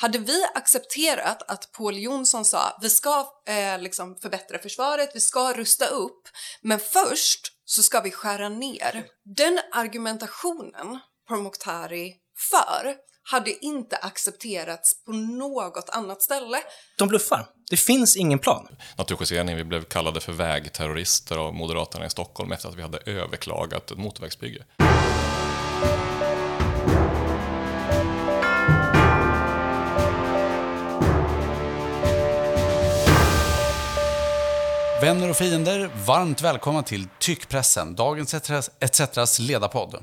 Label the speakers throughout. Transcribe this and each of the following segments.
Speaker 1: hade vi accepterat att Paul Jonsson sa vi ska eh, liksom förbättra försvaret, vi ska rusta upp, men först så ska vi skära ner. Den argumentationen Pourmokhtari för hade inte accepterats på något annat ställe.
Speaker 2: De bluffar. Det finns ingen plan.
Speaker 3: Naturskyddsföreningen, vi blev kallade för vägterrorister av Moderaterna i Stockholm efter att vi hade överklagat ett motorvägsbygge.
Speaker 4: Vänner och fiender, varmt välkomna till Tyckpressen, dagens ETCs ledarpodd.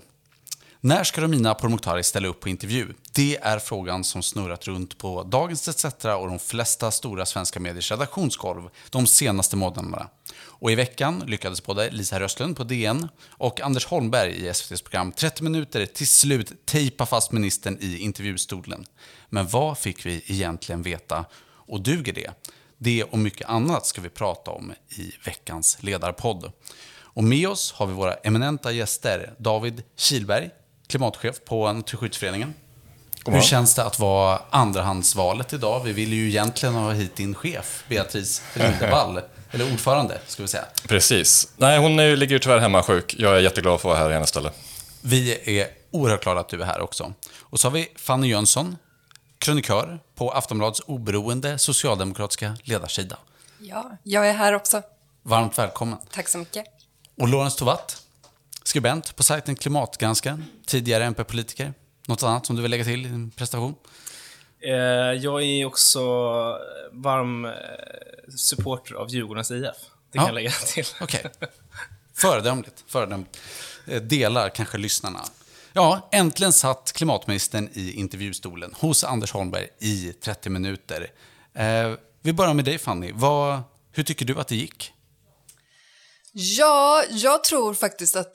Speaker 4: När ska Romina Pourmokhtari ställa upp på intervju? Det är frågan som snurrat runt på Dagens ETC och de flesta stora svenska mediers redaktionsgolv de senaste månaderna. Och i veckan lyckades både Lisa Röstlund på DN och Anders Holmberg i SVTs program 30 minuter till slut tejpa fast ministern i intervjustolen. Men vad fick vi egentligen veta? Och duger det? Det och mycket annat ska vi prata om i veckans ledarpodd. Och med oss har vi våra eminenta gäster. David Kilberg, klimatchef på Naturskyddsföreningen. Hur känns det att vara andrahandsvalet idag? Vi vill ju egentligen ha hit din chef, Beatrice Rindevall. Eller ordförande, ska vi säga.
Speaker 3: Precis. Nej, hon är, ligger ju tyvärr hemma sjuk. Jag är jätteglad att få vara här i hennes ställe.
Speaker 4: Vi är oerhört glada att du är här också. Och så har vi Fanny Jönsson, krönikör på Aftonbladets oberoende socialdemokratiska ledarsida.
Speaker 1: Ja, jag är här också.
Speaker 4: Varmt välkommen.
Speaker 1: Tack så mycket.
Speaker 4: Och Lorentz Tovatt, skribent på sajten Klimatgranskaren, tidigare MP-politiker. Något annat som du vill lägga till i din prestation?
Speaker 2: Eh, jag är också varm eh, supporter av Djurgårdens IF. Det kan ja. jag lägga till.
Speaker 4: Okej. Okay. Föredömligt. Föredömligt. Eh, delar kanske lyssnarna Ja, äntligen satt klimatministern i intervjustolen hos Anders Holmberg i 30 minuter. Eh, vi börjar med dig Fanny. Vad, hur tycker du att det gick?
Speaker 1: Ja, jag tror faktiskt att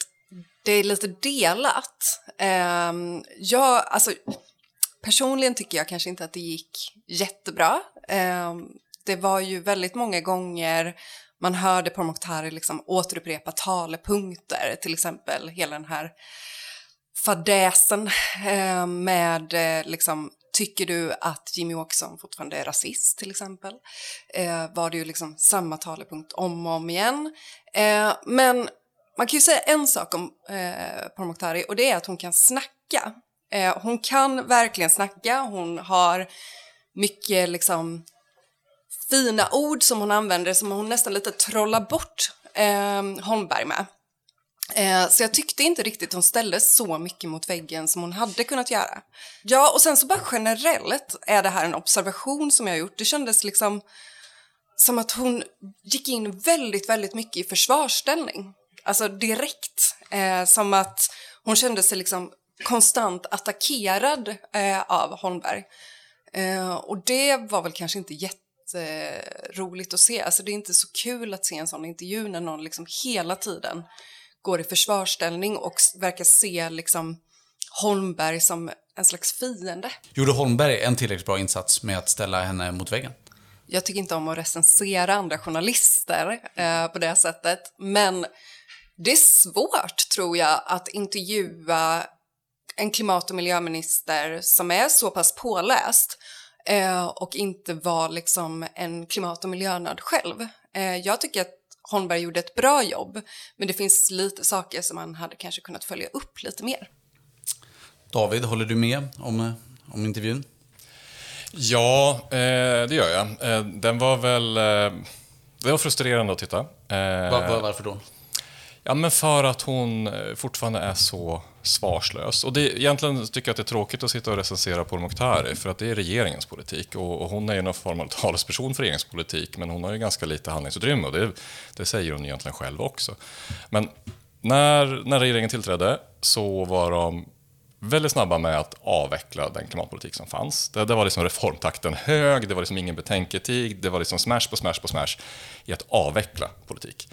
Speaker 1: det är lite delat. Eh, jag, alltså, personligen tycker jag kanske inte att det gick jättebra. Eh, det var ju väldigt många gånger man hörde Pourmokhtari liksom återupprepa talepunkter, till exempel hela den här fadäsen eh, med eh, liksom Tycker du att Jimmy Åkesson fortfarande är rasist till exempel? Eh, var det ju liksom samma talepunkt om och om igen. Men man kan ju säga en sak om eh, Pourmokhtari och det är att hon kan snacka. Eh, hon kan verkligen snacka, hon har mycket liksom fina ord som hon använder som hon nästan lite trollar bort eh, Holmberg med. Eh, så jag tyckte inte riktigt hon ställde så mycket mot väggen som hon hade kunnat göra. Ja, och sen så bara generellt är det här en observation som jag har gjort. Det kändes liksom som att hon gick in väldigt, väldigt mycket i försvarsställning. Alltså direkt. Eh, som att hon kände sig liksom konstant attackerad eh, av Holmberg. Eh, och det var väl kanske inte jätteroligt att se. Alltså det är inte så kul att se en sån intervju när någon liksom hela tiden går i försvarsställning och verkar se liksom Holmberg som en slags fiende.
Speaker 4: Gjorde Holmberg en tillräckligt bra insats med att ställa henne mot väggen?
Speaker 1: Jag tycker inte om att recensera andra journalister eh, på det sättet, men det är svårt tror jag att intervjua en klimat och miljöminister som är så pass påläst eh, och inte vara liksom en klimat och miljönörd själv. Eh, jag tycker att Holmberg gjorde ett bra jobb, men det finns lite saker som man hade kanske kunnat följa upp lite mer.
Speaker 4: David, håller du med om, om intervjun?
Speaker 3: Ja, eh, det gör jag. Eh, den var väl... Eh, det var frustrerande att titta.
Speaker 4: Var, var, varför då?
Speaker 3: Ja, men för att hon eh, fortfarande är så svarslös. Och det, egentligen tycker jag att det är tråkigt att sitta och recensera Pourmokhtari för att det är regeringens politik och, och, hon är ju någon form av talesperson för regeringens politik men hon har ju ganska lite handlingsutrymme och det, det säger hon egentligen själv också. Men när, när regeringen tillträdde så var de väldigt snabba med att avveckla den klimatpolitik som fanns. Det, det var liksom reformtakten hög, det var liksom ingen betänketid, det var liksom smash på smash på smash i att avveckla politik.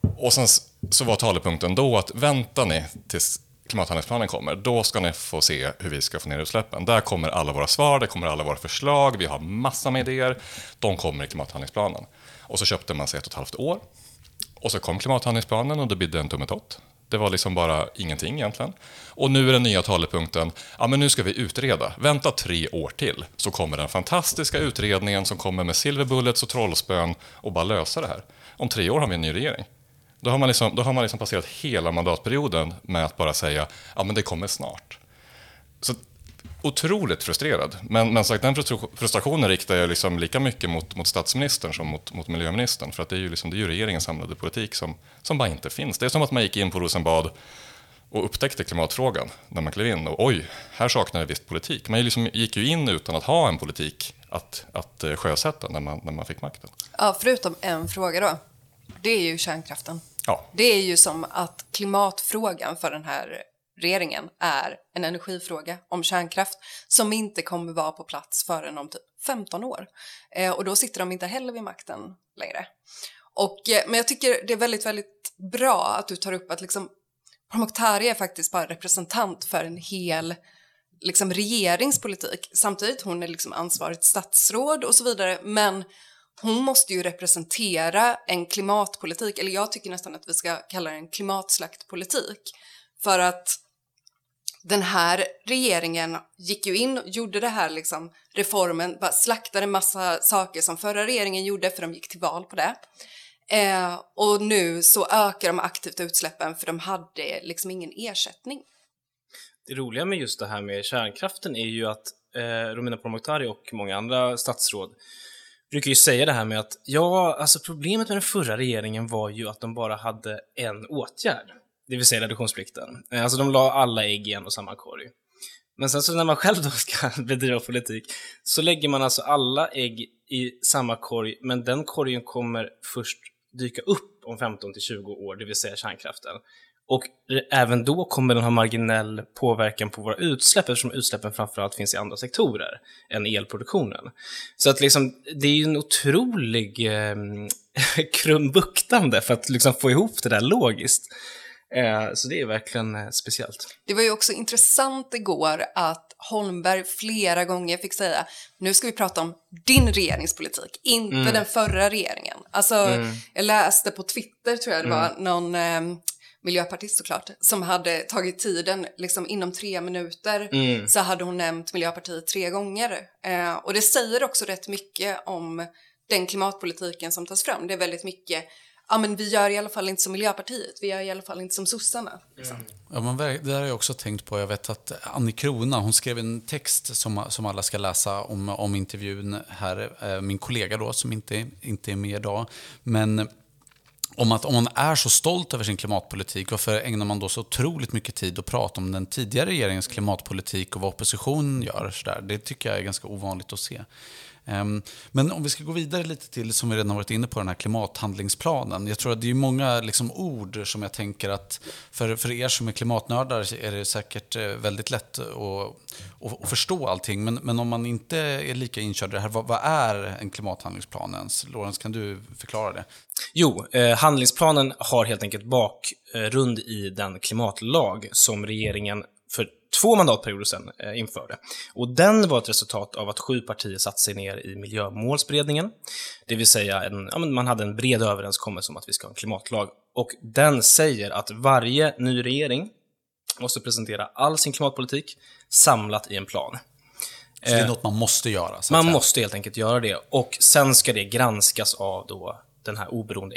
Speaker 3: Och sen så var talepunkten då att vänta ni tills klimathandlingsplanen kommer, då ska ni få se hur vi ska få ner utsläppen. Där kommer alla våra svar, där kommer alla våra förslag, vi har massor med idéer. De kommer i klimathandlingsplanen. Och så köpte man sig ett och ett halvt år. Och så kom klimathandlingsplanen och det bidde en tummetott. Det var liksom bara ingenting egentligen. Och nu är den nya talepunkten, ja men nu ska vi utreda. Vänta tre år till, så kommer den fantastiska utredningen som kommer med silver bullets och trollspön och bara lösa det här. Om tre år har vi en ny regering. Då har man liksom, då har man liksom passerat hela mandatperioden med att bara säga, ja men det kommer snart. Så otroligt frustrerad. Men, men sagt, den frustrationen riktar jag liksom lika mycket mot, mot statsministern som mot, mot miljöministern. För att det är ju, liksom, det är ju regeringens samlade politik som, som bara inte finns. Det är som att man gick in på Rosenbad och upptäckte klimatfrågan när man klev in. Och oj, här saknar jag visst politik. Man liksom gick ju in utan att ha en politik att, att eh, sjösätta när man, när man fick makten.
Speaker 1: Ja, förutom en fråga då. Det är ju kärnkraften.
Speaker 3: Ja.
Speaker 1: Det är ju som att klimatfrågan för den här regeringen är en energifråga om kärnkraft som inte kommer vara på plats förrän om typ 15 år. Eh, och då sitter de inte heller vid makten längre. Och, eh, men jag tycker det är väldigt, väldigt bra att du tar upp att liksom, Pourmokhtari är faktiskt bara representant för en hel liksom, regeringspolitik. Samtidigt hon är liksom ansvarigt statsråd och så vidare, men hon måste ju representera en klimatpolitik, eller jag tycker nästan att vi ska kalla det en klimatslaktpolitik. För att den här regeringen gick ju in och gjorde det här liksom reformen, bara slaktade massa saker som förra regeringen gjorde för de gick till val på det. Eh, och nu så ökar de aktivt utsläppen för de hade liksom ingen ersättning.
Speaker 2: Det roliga med just det här med kärnkraften är ju att eh, Romina Pourmokhtari och många andra statsråd brukar ju säga det här med att ja, alltså problemet med den förra regeringen var ju att de bara hade en åtgärd det vill säga reduktionsplikten. Eh, alltså de la alla ägg i en och samma korg. Men sen så när man själv då ska bedriva politik så lägger man alltså alla ägg i samma korg, men den korgen kommer först dyka upp om 15 till 20 år, det vill säga kärnkraften. Och även då kommer den ha marginell påverkan på våra utsläpp eftersom utsläppen framförallt finns i andra sektorer än elproduktionen. Så att liksom, det är ju en otrolig eh, krumbuktande för att liksom få ihop det där logiskt. Eh, så det är verkligen eh, speciellt.
Speaker 1: Det var ju också intressant igår att Holmberg flera gånger fick säga nu ska vi prata om din regeringspolitik, inte mm. den förra regeringen. Alltså, mm. jag läste på Twitter, tror jag det var, mm. någon eh, miljöpartist såklart, som hade tagit tiden, liksom inom tre minuter mm. så hade hon nämnt Miljöpartiet tre gånger. Eh, och det säger också rätt mycket om den klimatpolitiken som tas fram. Det är väldigt mycket ja men vi gör i alla fall inte som Miljöpartiet, vi gör i alla fall inte som sossarna. Liksom. Mm.
Speaker 4: Ja, men det där har jag också tänkt på. Jag vet att Annie Krona, hon skrev en text som, som alla ska läsa om, om intervjun här. Eh, min kollega då, som inte, inte är med idag. Men om att om man är så stolt över sin klimatpolitik, varför ägnar man då så otroligt mycket tid att prata om den tidigare regeringens klimatpolitik och vad oppositionen gör? Så där? Det tycker jag är ganska ovanligt att se. Ehm, men om vi ska gå vidare lite till, som vi redan varit inne på, den här klimathandlingsplanen. Jag tror att det är många liksom, ord som jag tänker att för, för er som är klimatnördar är det säkert eh, väldigt lätt att, att, förstå allting. Men, men om man inte är lika inkörd i det här, vad, vad är en klimathandlingsplan ens? Lorentz, kan du förklara det?
Speaker 2: Jo, eh, handlingsplanen har helt enkelt bakgrund i den klimatlag som regeringen för två mandatperioder sedan eh, införde. Och den var ett resultat av att sju partier satte sig ner i miljömålsberedningen. Det vill säga, en, ja, man hade en bred överenskommelse om att vi ska ha en klimatlag. Och den säger att varje ny regering måste presentera all sin klimatpolitik samlat i en plan.
Speaker 4: Så det är något man måste göra?
Speaker 2: man måste helt enkelt göra det. Och sen ska det granskas av då den här oberoende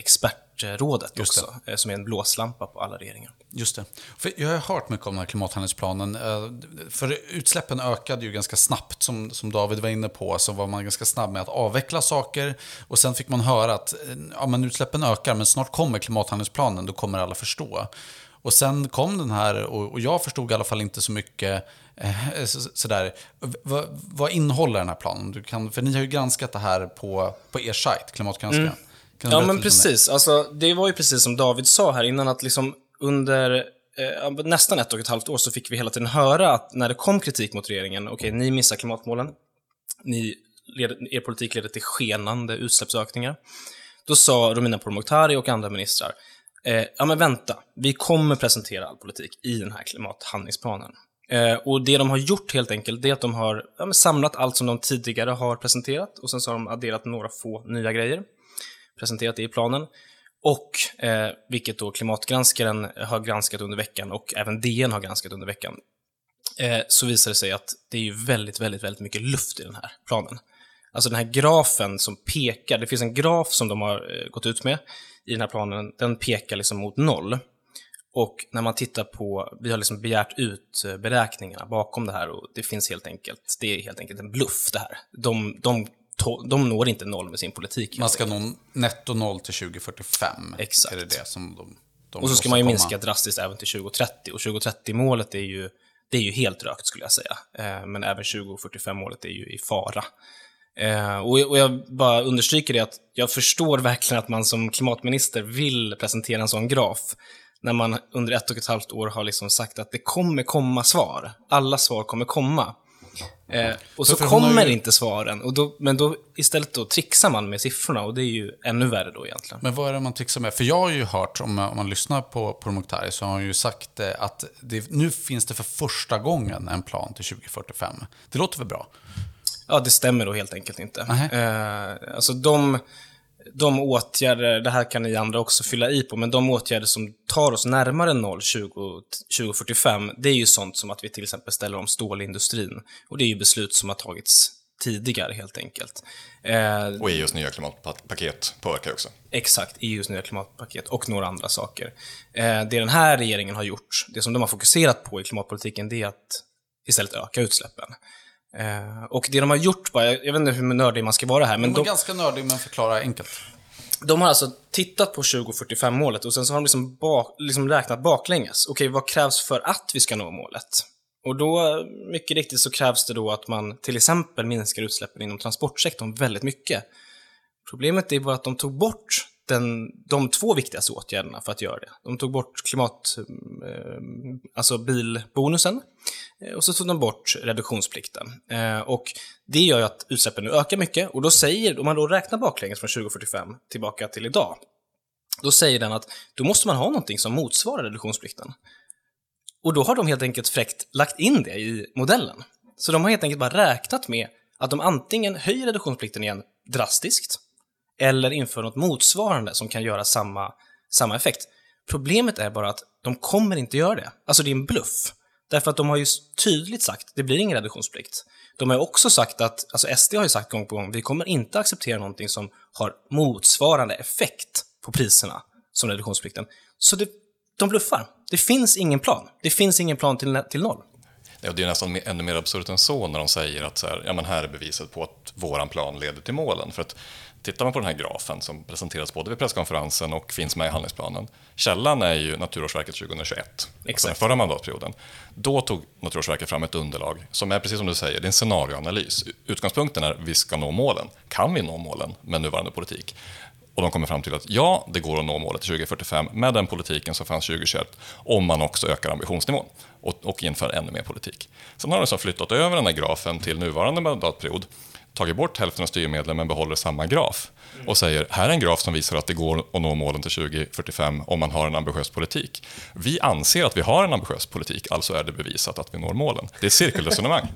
Speaker 2: expertrådet också, eh, som är en blåslampa på alla regeringar.
Speaker 4: Just det. För jag har hört mycket om den här klimathandlingsplanen. Eh, för utsläppen ökade ju ganska snabbt, som, som David var inne på. Så var man ganska snabb med att avveckla saker. Och sen fick man höra att eh, ja, men utsläppen ökar, men snart kommer klimathandlingsplanen, då kommer alla förstå. Och sen kom den här, och, jag förstod i alla fall inte så mycket eh, så, sådär. Vad, vad innehåller den här planen? Du kan, för ni har ju granskat det här på, på er sajt, Klimatgranskaren. Mm.
Speaker 2: Ja, men precis. Det? Alltså, det var ju precis som David sa här innan, att liksom under eh, nästan ett och ett halvt år så fick vi hela tiden höra att när det kom kritik mot regeringen, okej, okay, ni missar klimatmålen, ni er politik leder till skenande utsläppsökningar. Då sa Romina Pourmokhtari och andra ministrar, eh, ja men vänta, vi kommer presentera all politik i den här klimathandlingsplanen. Eh, och det de har gjort helt enkelt, det är att de har ja, samlat allt som de tidigare har presenterat och sen så har de adderat några få nya grejer presenterat det i planen. Och, eh, vilket då klimatgranskaren har granskat under veckan och även DN har granskat under veckan, eh, så visar det sig att det är ju väldigt, väldigt, väldigt mycket luft i den här planen. Alltså den här grafen som pekar, det finns en graf som de har eh, gått ut med i den här planen, den pekar liksom mot noll. Och när man tittar på, vi har liksom begärt ut eh, beräkningarna bakom det här och det finns helt enkelt, det är helt enkelt en bluff det här. De, de, de når inte noll med sin politik.
Speaker 4: Man ska nå netto noll till 2045.
Speaker 2: Exakt.
Speaker 4: Är det det som de, de
Speaker 2: Och så ska man ju minska drastiskt även till 2030. Och 2030-målet är ju, det är ju helt rökt skulle jag säga. Eh, men även 2045-målet är ju i fara. Eh, och, och jag bara understryker det att jag förstår verkligen att man som klimatminister vill presentera en sån graf. När man under ett och ett halvt år har liksom sagt att det kommer komma svar. Alla svar kommer komma. Eh, och så kommer
Speaker 4: ju-
Speaker 2: inte svaren. Och då, men då istället då trixar man med siffrorna och det är ju ännu värre då egentligen.
Speaker 4: Men vad är det man trixar med? För jag har ju hört, om man, om man lyssnar på, på Mokhtari, så har han ju sagt eh, att det, nu finns det för första gången en plan till 2045. Det låter väl bra?
Speaker 2: Ja, det stämmer då helt enkelt inte. Eh, alltså de, de åtgärder, det här kan ni andra också fylla i på, men de åtgärder som tar oss närmare noll 20, 2045, det är ju sånt som att vi till exempel ställer om stålindustrin. Och det är ju beslut som har tagits tidigare helt enkelt. Eh,
Speaker 3: Och EUs nya klimatpaket påverkar också.
Speaker 2: Exakt, EUs nya klimatpaket och några andra saker. Eh, det den här regeringen har gjort, det som de har fokuserat på i klimatpolitiken, det är att istället öka utsläppen. Eh, och det de har gjort, bara, jag, jag vet inte hur nördig man ska vara här, men
Speaker 4: Men
Speaker 2: de,
Speaker 4: ganska nördig, men förklara enkelt.
Speaker 2: de har alltså tittat på 2045-målet och sen så har de liksom, bak, liksom räknat baklänges. Okej, vad krävs för att vi ska nå målet? Och då, mycket riktigt, så krävs det då att man till exempel minskar utsläppen inom transportsektorn väldigt mycket. Problemet är bara att de tog bort den, de två viktigaste åtgärderna för att göra det. De tog bort klimat, eh, alltså bilbonusen eh, och så tog de bort reduktionsplikten. Eh, och det gör ju att utsläppen nu ökar mycket och då säger, om man då räknar baklänges från 2045 tillbaka till idag, då säger den att då måste man ha någonting som motsvarar reduktionsplikten. Och då har de helt enkelt fräckt lagt in det i modellen. Så de har helt enkelt bara räknat med att de antingen höjer reduktionsplikten igen drastiskt, eller inför något motsvarande som kan göra samma, samma effekt. Problemet är bara att de kommer inte göra det. Alltså det är en bluff. Därför att de har ju tydligt sagt, det blir ingen reduktionsplikt. De har också sagt att, alltså SD har ju sagt gång på gång, vi kommer inte acceptera någonting som har motsvarande effekt på priserna som reduktionsplikten. Så det, de bluffar. Det finns ingen plan. Det finns ingen plan till, till noll.
Speaker 3: Ja, det är nästan ännu mer absurt än så när de säger att så här, ja, men här är beviset på att våran plan leder till målen. För att tittar man på den här grafen som presenteras både vid presskonferensen och finns med i handlingsplanen. Källan är ju Naturvårdsverket 2021, alltså den förra mandatperioden. Då tog Naturvårdsverket fram ett underlag som är precis som du säger, det är en scenarioanalys. Utgångspunkten är att vi ska nå målen. Kan vi nå målen med nuvarande politik? Och de kommer fram till att ja, det går att nå målet till 2045 med den politiken som fanns 2021 om man också ökar ambitionsnivån och, och inför ännu mer politik. Sen har de så flyttat över den här grafen till nuvarande mandatperiod, tagit bort hälften av styrmedlen men behåller samma graf och säger här är en graf som visar att det går att nå målen till 2045 om man har en ambitiös politik. Vi anser att vi har en ambitiös politik, alltså är det bevisat att vi når målen. Det är ett cirkelresonemang.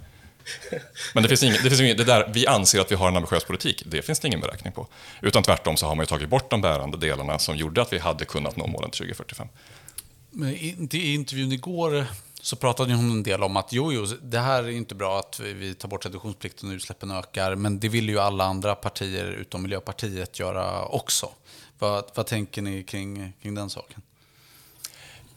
Speaker 3: Men det finns inget, det finns inget, det där vi anser att vi har en ambitiös politik, det finns det ingen beräkning på. Utan tvärtom så har man ju tagit bort de bärande delarna som gjorde att vi hade kunnat nå målen till 2045.
Speaker 4: Men i intervjun igår så pratade hon en del om att jo, jo, det här är inte bra att vi- tar bort reduktionsplikten och utsläppen ökar, men det vill ju alla andra partier utom Miljöpartiet göra också. Vad, vad tänker ni kring, kring den saken?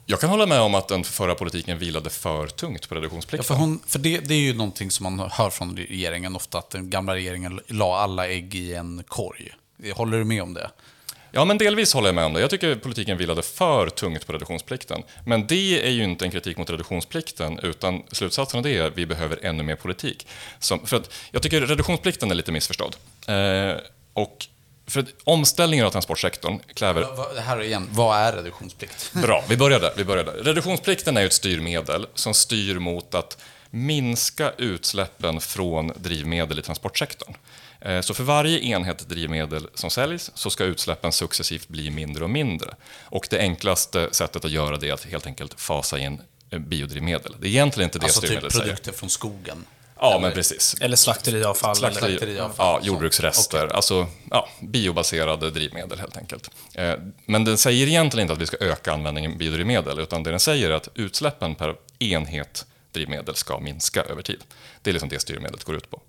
Speaker 3: Jag kan hålla med om att den förra politiken vilade för tungt på
Speaker 4: Ja,
Speaker 3: reduktionsplikten.
Speaker 4: för hon, för det, det är ju någonting som man hör från regeringen ofta, att den gamla regeringen la alla ägg i en korg. Håller du med om det?
Speaker 3: Ja, men delvis håller jag med om det. Jag tycker politiken vilade för tungt på reduktionsplikten. Men det är ju inte en kritik mot reduktionsplikten, utan slutsatsen av det är att vi behöver ännu mer politik. Som, för att jag tycker reduktionsplikten är lite missförstådd. Eh, och för att omställningen av transportsektorn kräver
Speaker 4: här igen, vad är reduktionsplikt?
Speaker 3: Bra, vi börjar där. Vi börjar där. Reduktionsplikten är ett styrmedel som styr mot att minska utsläppen från drivmedel i transportsektorn. Eh, Så för varje enhet drivmedel som säljs så ska utsläppen successivt bli mindre och mindre. Och det enklaste sättet att göra det är att helt enkelt fasa in eh, biodrivmedel. Det är egentligen inte det
Speaker 4: Alltså typ
Speaker 3: styrmedlet säger.
Speaker 4: produkter från skogen.
Speaker 3: Ja, eller, men precis.
Speaker 2: Eller slakteriavfall.
Speaker 3: Slakteri, slakteriavfall. Ja, jordbruksrester. Okay. Alltså ja, biobaserade drivmedel helt enkelt. Eh, men den säger egentligen inte att vi ska öka användningen biodrivmedel, utan det den säger är att utsläppen per enhet drivmedel ska minska över tid. Det är liksom det styrmedlet går ut på.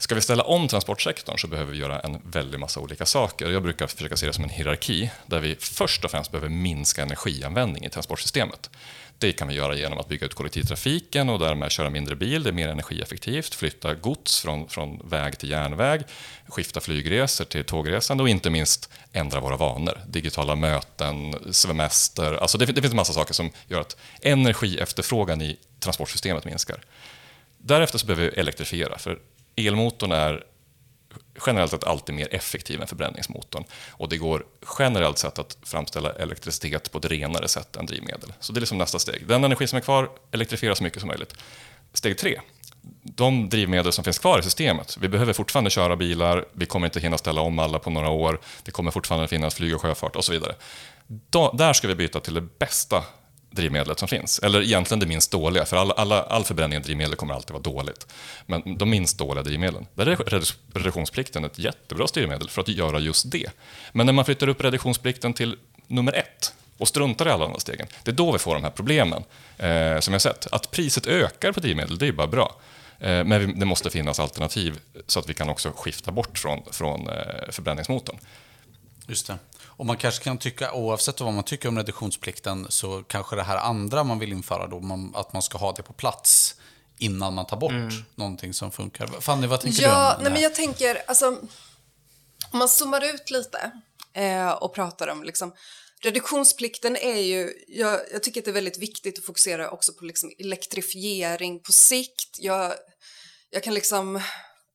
Speaker 3: Ska vi ställa om transportsektorn så behöver vi göra en väldig massa olika saker. Jag brukar försöka se det som en hierarki där vi först och främst behöver minska energianvändning i transportsystemet. Det kan vi göra genom att bygga ut kollektivtrafiken och därmed köra mindre bil. Det är mer energieffektivt. Flytta gods från, från väg till järnväg. Skifta flygresor till tågresande och inte minst ändra våra vanor. Digitala möten, semester. Alltså det, det finns en massa saker som gör att energiefterfrågan i transportsystemet minskar. Därefter så behöver vi elektrifiera. För elmotorn är generellt sett alltid mer effektiv än förbränningsmotorn. Och det går generellt sett att framställa elektricitet på ett renare sätt än drivmedel. Så det är liksom nästa steg. Den energi som är kvar, elektrifieras så mycket som möjligt. Steg tre, de drivmedel som finns kvar i systemet. Vi behöver fortfarande köra bilar, vi kommer inte hinna ställa om alla på några år, det kommer fortfarande finnas flyg och sjöfart och så vidare. Då, där ska vi byta till det bästa drivmedlet som finns. Eller egentligen det minst dåliga, för all, alla, all förbränning av drivmedel kommer alltid vara dåligt. Men de minst dåliga drivmedlen, där är reduktionsplikten ett jättebra styrmedel för att göra just det. Men när man flyttar upp reduktionsplikten till nummer ett och struntar i alla andra stegen, det är då vi får de här problemen eh, som jag sett. Att priset ökar på drivmedel, det är bara bra. Eh, men det måste finnas alternativ så att vi kan också skifta bort från, från eh, förbränningsmotorn.
Speaker 4: Just det. Och man kanske kan tycka, oavsett vad man tycker om reduktionsplikten, så kanske det här andra man vill införa då, man, att man ska ha det på plats innan man tar bort mm. någonting som funkar. Fanny, vad tänker
Speaker 1: ja,
Speaker 4: du om
Speaker 1: det nej, men Jag tänker, alltså, om man zoomar ut lite eh, och pratar om liksom, reduktionsplikten är ju, jag, jag, tycker att det är väldigt viktigt att fokusera också på liksom elektrifiering på sikt. Jag, jag kan liksom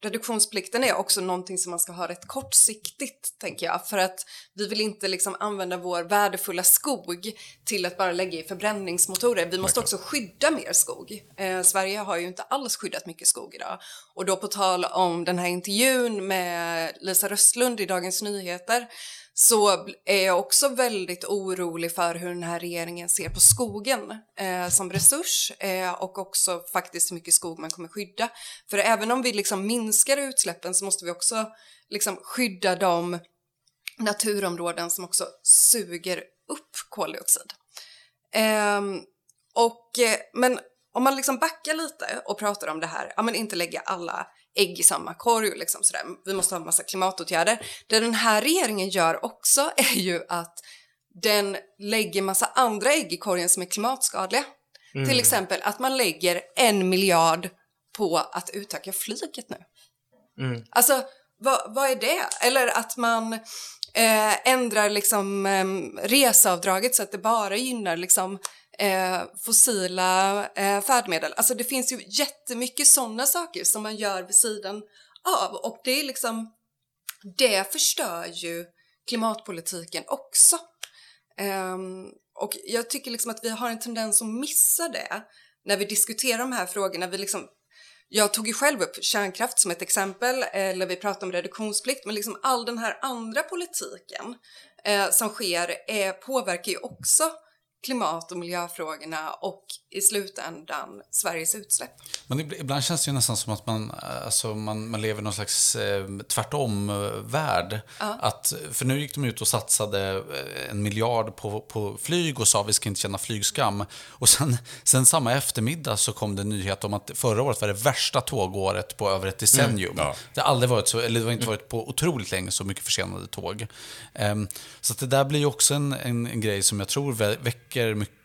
Speaker 1: reduktionsplikten är också någonting som man ska ha rätt kortsiktigt, tänker jag, för att vi vill inte liksom använda vår värdefulla skog till att bara lägga i förbränningsmotorer. Vi måste också skydda mer skog. Eh, Sverige har ju inte alls skyddat mycket skog idag. Och då på tal om den här intervjun med Lisa Röstlund i Dagens Nyheter så är jag också väldigt orolig för hur den här regeringen ser på skogen eh, som resurs eh, och också faktiskt hur mycket skog man kommer skydda. För även om vi liksom minskar utsläppen så måste vi också liksom skydda de naturområden som också suger upp koldioxid. Ehm, eh, och, men om man liksom backar lite och pratar om det här, ja men inte lägga alla ägg i samma korg. Liksom sådär. Vi måste ha en massa klimatåtgärder. Det den här regeringen gör också är ju att den lägger massa andra ägg i korgen som är klimatskadliga. Mm. Till exempel att man lägger en miljard på att utöka flyget nu. Mm. Alltså, vad, vad är det? Eller att man eh, ändrar liksom eh, reseavdraget så att det bara gynnar liksom eh, fossila eh, färdmedel. Alltså det finns ju jättemycket sådana saker som man gör vid sidan av och det är liksom, det förstör ju klimatpolitiken också. Um, och jag tycker liksom att vi har en tendens att missa det när vi diskuterar de här frågorna. Vi liksom, jag tog ju själv upp kärnkraft som ett exempel, eller vi pratade om reduktionsplikt, men liksom all den här andra politiken eh, som sker eh, påverkar ju också klimat och miljöfrågorna och i slutändan Sveriges utsläpp.
Speaker 4: Men ibland känns det ju nästan som att man, alltså man, man lever i någon slags eh, tvärtom-värld. Uh. för nu gick de ut och satsade eh, en miljard på, på flyg och sa att vi ska inte känna flygskam. Och sen, sen samma eftermiddag så kom det en nyhet om att förra året var det värsta tågåret på över ett decennium. Mm. Ja. Det har aldrig varit så, eller det har inte varit på otroligt länge så mycket försenade tåg. Um, så det där blir ju också en, en, en grej som jag tror väcker mycket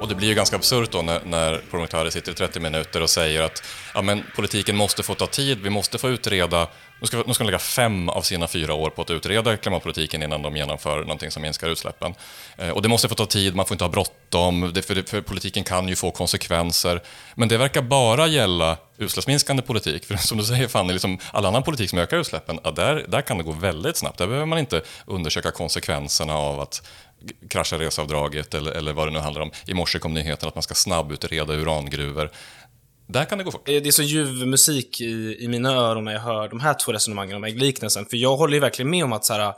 Speaker 3: Och det blir ju ganska absurt då när, när Pourmokhtari sitter i 30 minuter och säger att ja, men politiken måste få ta tid, vi måste få utreda nu ska, nu ska de lägga fem av sina fyra år på att utreda klimatpolitiken innan de genomför någonting som minskar utsläppen. Eh, och det måste få ta tid, man får inte ha bråttom, för, för politiken kan ju få konsekvenser. Men det verkar bara gälla utsläppsminskande politik. För som du säger Fanny, liksom all annan politik som ökar utsläppen, ja, där, där kan det gå väldigt snabbt. Där behöver man inte undersöka konsekvenserna av att krascha reseavdraget eller, eller vad det nu handlar om. I morse kom nyheten att man ska snabbutreda urangruvor. Där kan det gå fort.
Speaker 2: Eh, det är så ljuv musik i, i mina öron när jag hör de här två resonemangen om liknelsen. För jag håller ju verkligen med om att så här,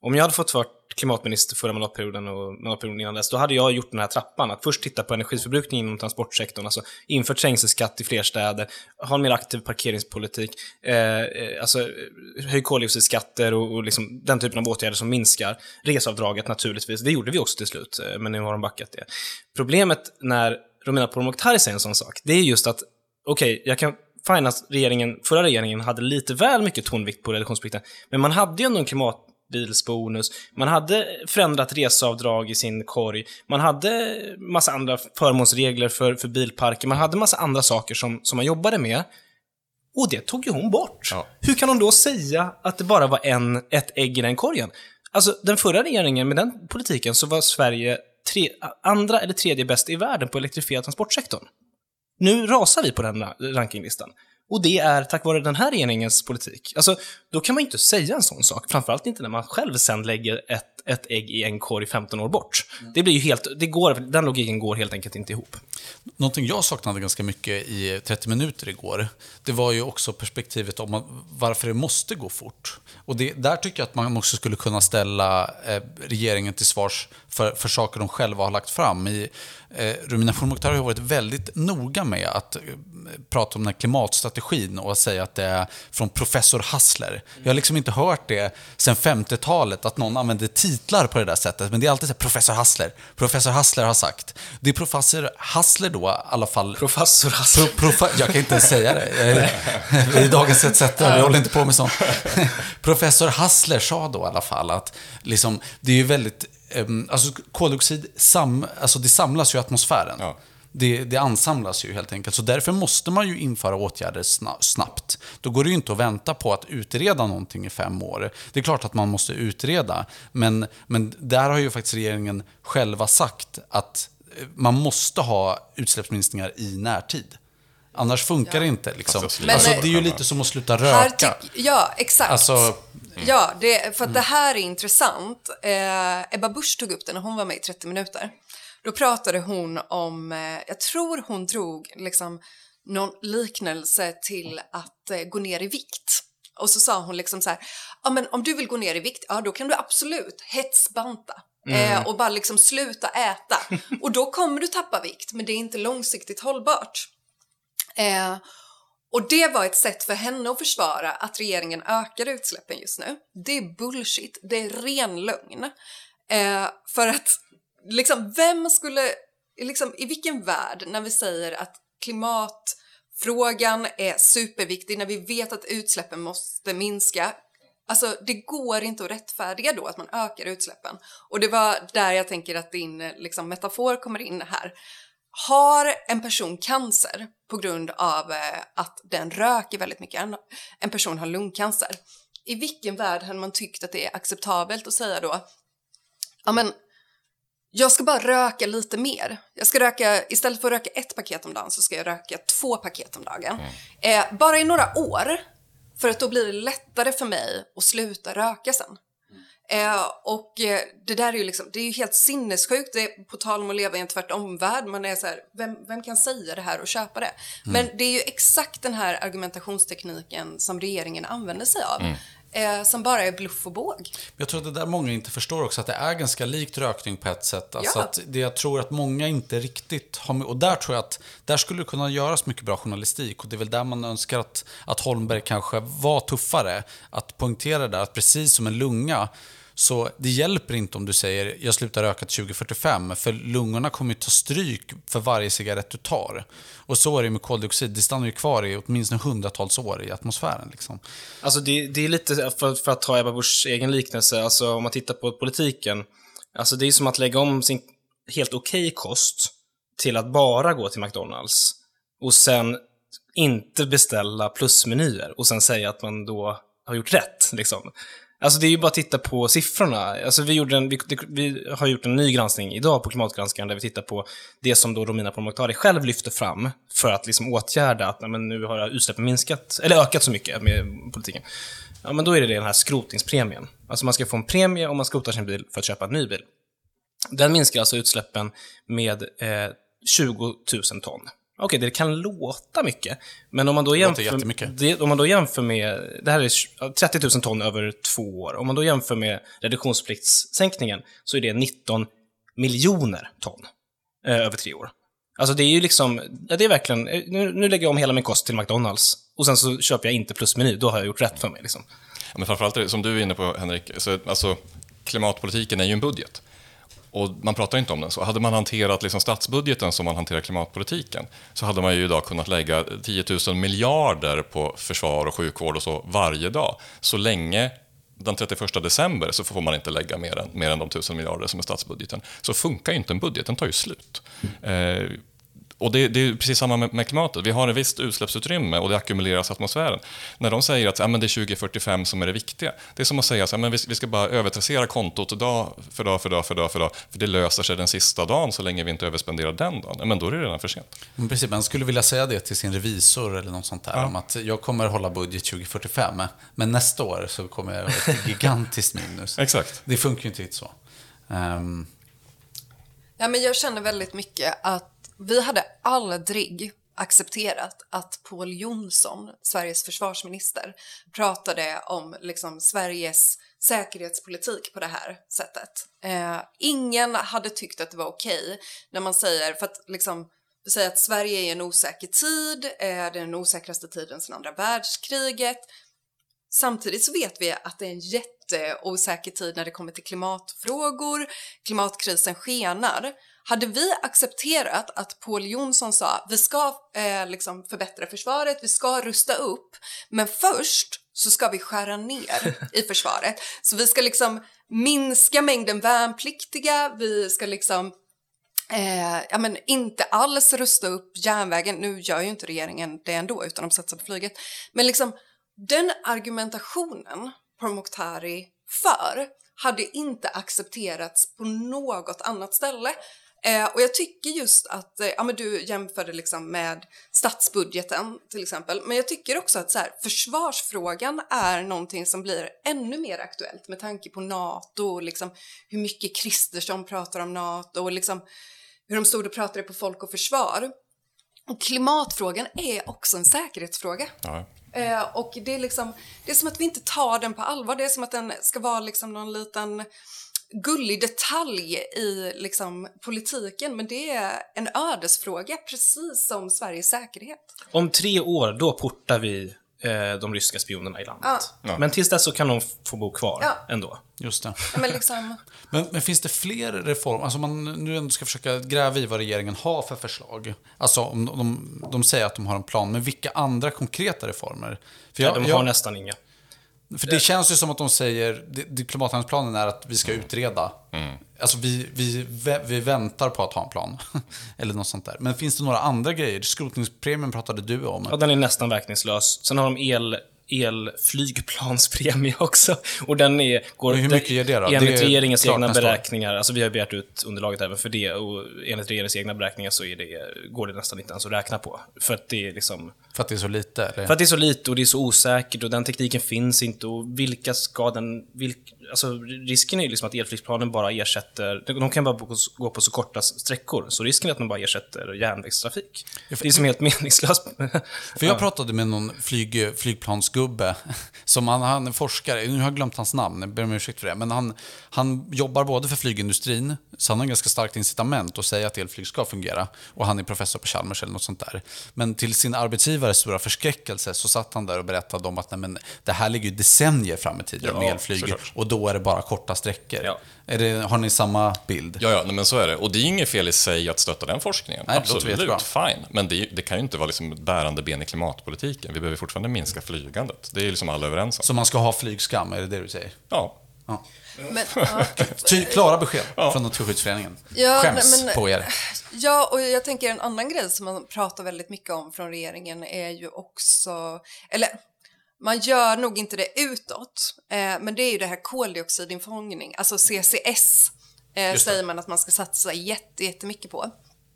Speaker 2: om jag hade fått vara klimatminister förra mandatperioden och mandatperioden innan dess, då hade jag gjort den här trappan. Att först titta på energiförbrukningen inom transportsektorn, alltså infört trängselskatt i fler städer, ha en mer aktiv parkeringspolitik, eh, eh alltså eh, höj koldioxidskatter och, och liksom den typen av åtgärder som minskar. Resavdraget naturligtvis, det gjorde vi också till slut, eh, men nu har de backat det. Problemet när Romina Pourmokhtari säger en sån sak, det är just att, okej, okay, jag kan fine att regeringen, förra regeringen hade lite väl mycket tonvikt på reduktionsplikten, men man hade ju ändå en klimat klimatbilsbonus, man hade förändrat reseavdrag i sin korg, man hade massa andra förmånsregler för, för bilparker, man hade massa andra saker som, som man jobbade med. Och det tog ju hon bort. Ja. Hur kan hon då säga att det bara var en, ett ägg i den korgen? Alltså, den förra regeringen, med den politiken, så var Sverige tre, andra eller tredje bäst i världen på elektrifierad transportsektorn. Nu rasar vi på den rankinglistan. Och det är tack vare den här regeringens politik. Alltså, då kan man inte säga en sån sak. Framförallt inte när man själv sen lägger ett, ett ägg i en korg 15 år bort. Mm. Det blir ju helt, det går, den logiken går helt enkelt inte ihop.
Speaker 4: Någonting jag saknade ganska mycket i 30 minuter igår, det var ju också perspektivet om varför det måste gå fort. Och det, där tycker jag att man också skulle kunna ställa eh, regeringen till svars för, för saker de själva har lagt fram. I, Romina Pourmokhtari har varit väldigt noga med att eh, prata om den här klimatstrategin och säga att det är från professor Hassler. Jag har liksom inte hört det sedan 50-talet, att någon använder titlar på det där sättet. Men det är alltid så här, professor Hassler. Professor Hassler har sagt. Det är professor Hassler då, i alla fall.
Speaker 2: Professor Hassler.
Speaker 4: Pro, prof, jag kan inte säga det. Är dagens ETC, vi håller inte på med sånt. Professor Hassler sa då i alla fall att liksom, det är ju väldigt alltså koldioxid sam, alltså det samlas ju i atmosfären. Ja. Det, det, ansamlas ju helt enkelt. Så därför måste man ju införa åtgärder snabbt. Då går det ju inte att vänta på att utreda någonting i fem år. Det är klart att man måste utreda, men, men där har ju faktiskt regeringen själva sagt att eh, man måste ha utsläppsminskningar i närtid. Annars funkar ja. det inte. Liksom. Alltså, men, alltså, det är ju lite som att sluta röka.
Speaker 1: ja, exakt. Alltså, Mm. Ja, det, för att det här är intressant. Eh, Ebba Busch tog upp det när hon var med i 30 minuter. Då pratade hon om, eh, jag tror hon drog liksom någon liknelse till att eh, gå ner i vikt. Och så sa hon liksom så här, ja men om du vill gå ner i vikt, ja då kan du absolut hetsbanta. Mm. Eh, och bara liksom sluta äta. Och då kommer du tappa vikt, men det är inte långsiktigt hållbart. Och det var ett sätt för henne att försvara att regeringen ökar utsläppen just nu. Det är bullshit, det är ren lögn. Eh, för att, liksom, vem skulle, liksom, i vilken värld när vi säger att klimatfrågan är superviktig, när vi vet att utsläppen måste minska, Alltså det går inte att rättfärdiga då att man ökar utsläppen. Och det var där jag tänker att din liksom, metafor kommer in här. Har en person cancer på grund av eh, att den röker väldigt mycket, en person har lungcancer, i vilken värld hade man tyckt att det är acceptabelt att säga då, ja men jag ska bara röka lite mer. Jag ska röka, istället för att röka ett paket om dagen så ska jag röka två paket om dagen. Mm. Eh, bara i några år, för att då blir det lättare för mig att sluta röka sen. Eh, och eh, det där är ju liksom, det är ju helt sinnessjukt, det är på tal om att leva i en tvärtom-värld, man är så här, vem, vem kan säga det här och köpa det? Mm. Men det är ju exakt den här argumentationstekniken som regeringen använder sig av. Mm. Eh, som bara är bluff och båg.
Speaker 4: Jag tror att det där många inte förstår också, att det är ganska likt rökning på ett sätt. Alltså ja. att det jag tror att många inte riktigt har med, och där tror jag att där skulle det kunna göras mycket bra journalistik och det är väl där man önskar att, att Holmberg kanske var tuffare. Att poängtera det där, att precis som en lunga så det hjälper inte om du säger jag slutar röka till 2045, för lungorna kommer ju ta stryk för varje cigarett du tar. Och så är det med koldioxid, det stannar ju kvar i åtminstone hundratals år i atmosfären. Liksom.
Speaker 2: Alltså det, det är lite, för, för, att ta Ebba Buschs egen liknelse, alltså om man tittar på politiken, alltså det är som att lägga om sin helt okej okay kost till att bara gå till McDonalds och sen inte beställa plusmenyer och sen säga att man då har gjort rätt. Liksom. Alltså det är ju bara att titta på siffrorna. Alltså vi, gjorde en, vi, vi har gjort en ny granskning idag på Klimatgranskaren där vi tittar på det som då Romina Pourmokhtari själv lyfter fram för att liksom åtgärda att nej, men nu har utsläppen minskat, eller ökat så mycket med politiken. Ja, men då är det den här skrotningspremien. Alltså man ska få en premie om man skrotar sin bil för att köpa en ny bil. Den minskar alltså utsläppen med eh, 20 000 ton. Okej, okay, det kan låta mycket, men om man då jämför, det, om man då jämför med, det här är 30 000 ton över två år, om man då jämför med reduktionspliktssänkningen så är det 19 miljoner ton eh, över tre år. Alltså det är ju liksom, ja, det är verkligen, eh, nu, nu lägger jag om hela min kost till McDonalds och sen så köper jag inte plusmeny, då har jag gjort rätt för mig. Liksom.
Speaker 3: Ja, men framförallt, som du är inne på Henrik, så, alltså, klimatpolitiken är ju en budget. Och man pratar inte om den så. Hade man hanterat liksom statsbudgeten som man hanterar klimatpolitiken så hade man ju idag kunnat lägga 10 000 miljarder på försvar och sjukvård och så varje dag. Så länge den 31 december så får man inte lägga mer än, mer än de 1000 miljarder som är statsbudgeten. Så funkar ju inte en budget, den tar ju slut. Eh, och det, det, är precis samma med, med, klimatet. Vi har ett visst utsläppsutrymme och det ackumuleras i atmosfären. När de säger att ja, men det är 2045 som är det viktiga, det är som att säga att ja, vi, vi ska bara övertrassera kontot dag för dag för dag för dag för dag, för det löser sig den sista dagen så länge vi inte överspenderar den dagen. Ja, men då är det redan för sent.
Speaker 4: Men precis, man skulle vilja säga det till sin revisor eller något sånt där, ja. om att jag kommer hålla budget 2045, men nästa år så kommer jag ha ett gigantiskt minus.
Speaker 3: Exakt.
Speaker 4: Det funkar ju inte riktigt så. Um...
Speaker 1: Ja, men jag känner väldigt mycket att vi hade aldrig accepterat att Paul Jonsson, Sveriges försvarsminister, pratade om liksom, Sveriges säkerhetspolitik på det här sättet. Eh, ingen hade tyckt att det var okej okay när man säger, för att liksom, vi säger att Sverige är en osäker tid, eh, det är den osäkraste tiden sedan andra världskriget. Samtidigt så vet vi att det är en jätteosäker tid när det kommer till klimatfrågor, klimatkrisen skenar. Hade vi accepterat att Paul Jonsson sa vi ska eh, liksom förbättra försvaret, vi ska rusta upp, men först så ska vi skära ner i försvaret. Så vi ska liksom minska mängden värnpliktiga, vi ska liksom eh, ja, men inte alls rusta upp järnvägen. Nu gör ju inte regeringen det ändå, utan de satsar på flyget. Men liksom den argumentationen Pourmokhtari för hade inte accepterats på något annat ställe. Eh, och jag tycker just att, eh, ja men du jämförde liksom med statsbudgeten till exempel, men jag tycker också att så här, försvarsfrågan är någonting som blir ännu mer aktuellt med tanke på NATO och liksom hur mycket Kristersson pratar om NATO och liksom hur de stod och pratade på Folk och Försvar. Och klimatfrågan är också en säkerhetsfråga. Ja. Eh, och det är liksom, det är som att vi inte tar den på allvar. Det är som att den ska vara liksom någon liten gullig detalj i liksom, politiken, men det är en ödesfråga, precis som Sveriges säkerhet.
Speaker 2: Om tre år, då portar vi eh, de ryska spionerna i landet. Ja. Men tills dess så kan de få bo kvar ja. ändå.
Speaker 4: Just det.
Speaker 1: Men, liksom...
Speaker 4: men, men, finns det fler reformer? Alltså man nu ändå ska försöka gräva i vad regeringen har för förslag. Alltså om de, de säger att de har en plan, men vilka andra konkreta reformer?
Speaker 2: För jag, ja, de har jag, nästan inga.
Speaker 4: För det känns ju som att de säger, diplomathandlingsplanen är att vi ska utreda. Mm. Alltså vi, vi, vi väntar på att ha en plan. Eller något sånt där. Men finns det några andra grejer? Skrotningspremien pratade du om.
Speaker 2: Ja, den är nästan verkningslös. Sen har de el elflygplanspremie också. Och den är, går,
Speaker 4: hur mycket ger det då?
Speaker 2: Enligt
Speaker 4: det
Speaker 2: regeringens egna beräkningar, alltså vi har begärt ut underlaget även för det, och enligt regeringens egna beräkningar så är det, går det nästan inte ens att räkna på. För att det är liksom...
Speaker 4: För att det är så lite? Eller?
Speaker 2: För att det är så lite och det är så osäkert och den tekniken finns inte och vilka ska den... Vilk, alltså risken är ju liksom att elflygplanen bara ersätter, de kan bara gå på så korta sträckor, så risken är att de bara ersätter järnvägstrafik. Det är som helt meningslöst.
Speaker 4: För jag pratade med någon flyg, flygplansgubbe, som han, han är forskare, nu har jag glömt hans namn, jag ber om ursäkt för det, men han, han jobbar både för flygindustrin, så han har ganska starkt incitament att säga att elflyg ska fungera, och han är professor på Chalmers eller något sånt där. Men till sin arbetsgivares stora förskräckelse så satt han där och berättade om att nej, men, det här ligger decennier fram i tiden ja, med elflyg, och då då är det bara korta sträckor. Ja. Är det, har ni samma bild?
Speaker 3: Ja, ja men så är det. Och det är inget fel i sig att stötta den forskningen. Nej, Absolut, fine. Men det, det, kan ju inte vara liksom ett bärande ben i klimatpolitiken. Vi behöver fortfarande minska flygandet. Det är liksom alla överens om.
Speaker 4: Så man ska ha flygskam, är det det du säger?
Speaker 3: Ja.
Speaker 1: Men, ja.
Speaker 4: Ty, klara besked från Naturskyddsföreningen.
Speaker 1: Ja,
Speaker 4: Skäms
Speaker 1: men-
Speaker 4: på er.
Speaker 1: Ja, och jag tänker en annan grej som man pratar väldigt mycket om från regeringen är ju också, eller man gör nog inte det utåt, eh, men det är ju det här koldioxidinfångning, alltså CCS, eh, säger man att man ska satsa jätte, jättemycket på.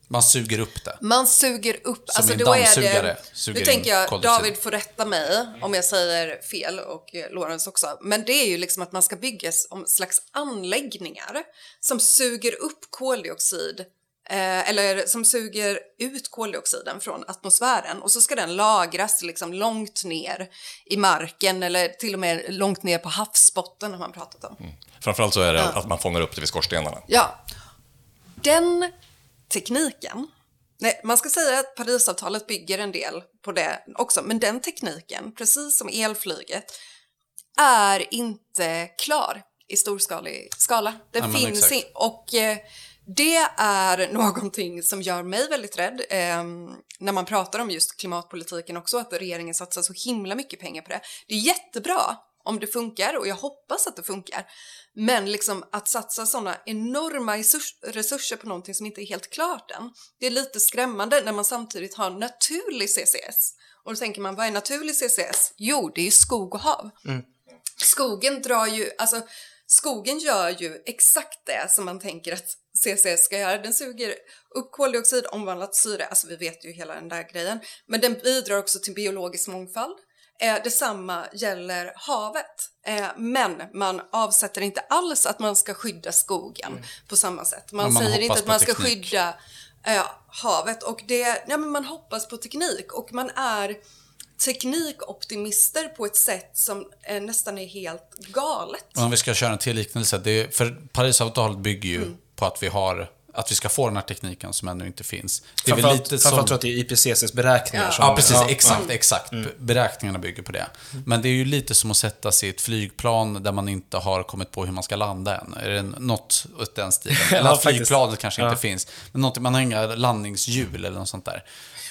Speaker 4: Man suger upp det.
Speaker 1: Man suger upp,
Speaker 4: Som
Speaker 1: alltså
Speaker 4: en
Speaker 1: då är det,
Speaker 4: suger
Speaker 1: nu tänker jag,
Speaker 4: koldioxid.
Speaker 1: David får rätta mig om jag säger fel och eh, Lorentz också, men det är ju liksom att man ska bygga s- om slags anläggningar som suger upp koldioxid eh, eller som suger ut koldioxiden från atmosfären och så ska den lagras liksom långt ner i marken eller till och med långt ner på havsbotten har man pratat om.
Speaker 3: Framförallt så är det att man fångar upp det vid skorstenarna.
Speaker 1: Ja, den tekniken, nej, man ska säga att Parisavtalet bygger en del på det också, men den tekniken, precis som elflyget, är inte klar i storskalig skala.
Speaker 4: Ja, men
Speaker 1: finns
Speaker 4: exakt.
Speaker 1: in, och eh, det är någonting som gör mig väldigt rädd eh, när man pratar om just klimatpolitiken också, att regeringen satsar så himla mycket pengar på det. Det är jättebra om det funkar och jag hoppas att det funkar. Men liksom att satsa sådana enorma resurs- resurser på någonting som inte är helt klart än, det är lite skrämmande när man samtidigt har naturlig CCS. Och då tänker man, vad är naturlig CCS? Jo, det är ju skog och hav. Skogen drar ju, alltså skogen gör ju exakt det som man tänker att CCS ska göra. Den suger upp koldioxid, omvandlat syre, alltså vi vet ju hela den där grejen. Men den bidrar också till biologisk mångfald. Eh, detsamma gäller havet. Eh, men man avsätter inte alls att man ska skydda skogen på samma sätt. Man,
Speaker 4: man
Speaker 1: säger inte att man ska
Speaker 4: teknik.
Speaker 1: skydda eh, havet och det, ja, men man hoppas på teknik och man är teknikoptimister på ett sätt som eh, nästan är helt galet.
Speaker 4: Om vi ska köra en till liknelse. Det är, för Parisavtalet bygger ju
Speaker 1: Mm.
Speaker 4: på att vi har att vi ska få den här tekniken som ännu inte finns. Det är väl lite som...
Speaker 2: tror jag att det är IPCCs beräkningar som...
Speaker 4: Ja, precis.
Speaker 2: Ja,
Speaker 4: exakt, exakt. Beräkningarna bygger på det. Men det är ju lite som att sätta sig i ett flygplan där man inte har kommit på hur man ska landa än. Är det något åt den stilen? Eller
Speaker 2: Ja,
Speaker 4: att
Speaker 2: faktiskt.
Speaker 4: flygplanet kanske
Speaker 2: Ja.
Speaker 4: inte finns. Men något, man har inga landningshjul eller något sånt där.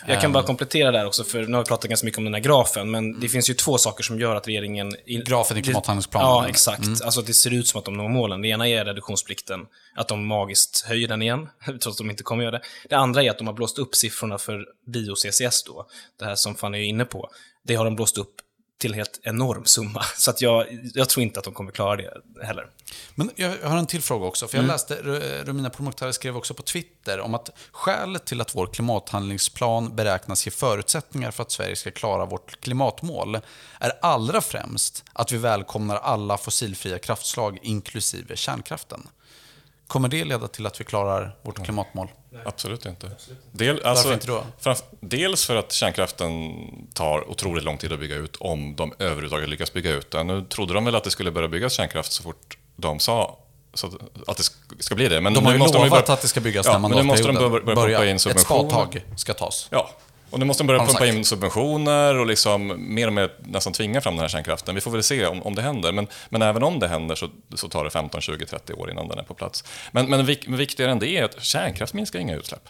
Speaker 2: Jag kan bara komplettera där också, för nu har vi pratat ganska mycket om den här grafen, men det finns ju två saker som gör att regeringen...
Speaker 4: Grafen i klimathandlingsplanen.
Speaker 2: Ja, exakt. Alltså att det ser ut som att de når målen. Det ena är reduktionsplikten, att de magiskt höjer den igen, trots att de inte kommer göra det. Det andra är att de har blåst upp siffrorna för bio-CCS då, det här som Fanny är inne på. Det har de blåst upp till helt enorm summa, så att jag, jag tror inte att de kommer klara det heller.
Speaker 4: Men jag har en till fråga också. För jag läste, Ru- Romina Pourmokhtari skrev också på Twitter om att skälet till att vår klimathandlingsplan beräknas ge förutsättningar för att Sverige ska klara vårt klimatmål är allra främst att vi välkomnar alla fossilfria kraftslag, inklusive kärnkraften. Kommer det leda till att vi klarar vårt klimatmål?
Speaker 3: Absolut inte. Del, alltså,
Speaker 4: inte då?
Speaker 3: framf- dels för att kärnkraften tar otroligt lång tid att bygga ut om de överhuvudtaget lyckas bygga ut den. Nu trodde de väl att det skulle börja byggas kärnkraft så fort de sa så att, att det sk- ska bli det. Men
Speaker 4: De har ju lovat
Speaker 3: börja-
Speaker 4: att det ska byggas
Speaker 3: ja,
Speaker 4: den
Speaker 3: men nu måste de
Speaker 4: mandatperioden.
Speaker 3: börja, börja pumpa in
Speaker 4: ett
Speaker 3: subventioner.
Speaker 4: spadtag ska tas.
Speaker 3: Ja, och nu måste de börja pumpa
Speaker 4: sagt.
Speaker 3: in subventioner och liksom mer och mer nästan tvinga fram den här kärnkraften. Vi får väl se om, om det händer. Men, men även om det händer så, så tar det 15, 20, 30 år innan den är på plats. Men, men vik, viktigare än det är att kärnkraft minskar inga utsläpp.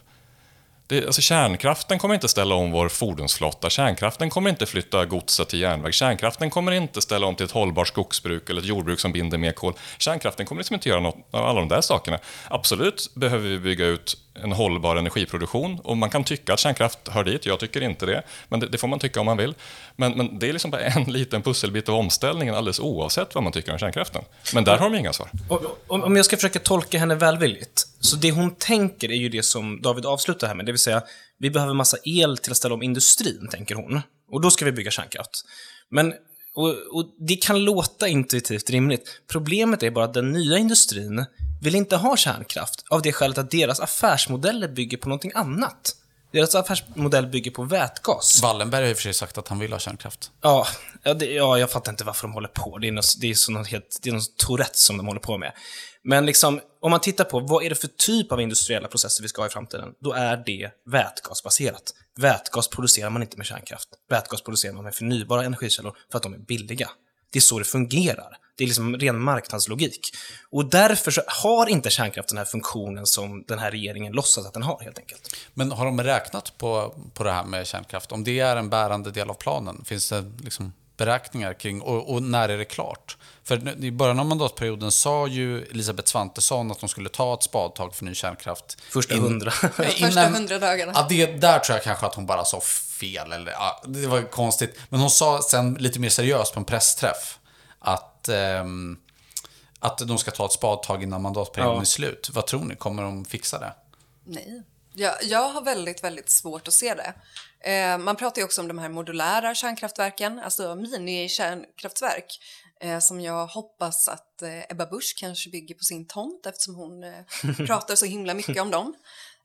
Speaker 3: Det, alltså kärnkraften kommer inte ställa om vår fordonsflotta. Kärnkraften kommer inte flytta godset till järnväg. Kärnkraften kommer inte ställa om till ett hållbart skogsbruk eller ett jordbruk som binder mer kol. Kärnkraften kommer liksom inte göra något av alla de där sakerna. Absolut behöver vi bygga ut en hållbar energiproduktion och man kan tycka att kärnkraft hör dit. Jag tycker inte det, men det, det får man tycka om man vill. Men, men det är liksom bara en liten pusselbit av omställningen alldeles oavsett vad man tycker om kärnkraften. Men där har de inga svar.
Speaker 2: Om om jag ska försöka tolka henne välvilligt, så det hon tänker är ju det som David avslutar här med, det vill säga, vi behöver massa el till att ställa om industrin, tänker hon. Och då ska vi bygga kärnkraft. Men, och, och det kan låta intuitivt rimligt. Problemet är bara att den nya industrin vill inte ha kärnkraft, av det skälet att deras affärsmodeller bygger på någonting annat. Deras affärsmodell bygger på vätgas.
Speaker 4: Wallenberg har i och för sig sagt att han vill ha kärnkraft.
Speaker 2: Ja, ja, det, ja, jag fattar inte varför de håller på. Det är något, det är så något helt, det är något Tourette som de håller på med. Men liksom, om man tittar på vad är det för typ av industriella processer vi ska ha i framtiden, då är det vätgasbaserat. Vätgas producerar man inte med kärnkraft. Vätgas producerar man med förnybara energikällor för att de är billiga. Det är så det fungerar. Det är liksom ren marknadslogik. Och därför så har inte kärnkraft den här funktionen som den här regeringen låtsas att den har, helt enkelt.
Speaker 4: Men har de räknat på, på det här med kärnkraft? Om det är en bärande del av planen, finns det liksom beräkningar kring och, och, när är det klart? För i början av mandatperioden sa ju Elisabeth Svantesson att de skulle ta ett spadtag för ny kärnkraft.
Speaker 2: Första hundra.
Speaker 1: Första hundra dagarna.
Speaker 4: Ja, det, där tror jag kanske att hon bara sa fel. Eller, ja, det var konstigt. Men hon sa sen lite mer seriöst på en pressträff att, ehm, att de ska ta ett spadtag innan mandatperioden
Speaker 2: Ja.
Speaker 4: är slut. Vad tror ni? Kommer de fixa det?
Speaker 1: Nej. Jag, jag har väldigt, väldigt svårt att se det. Eh, man pratar ju också om de här modulära kärnkraftverken, alltså mini-kärnkraftverk, eh, som jag hoppas att eh, Ebba Busch kanske bygger på sin tomt eftersom hon eh, pratar så himla mycket om dem.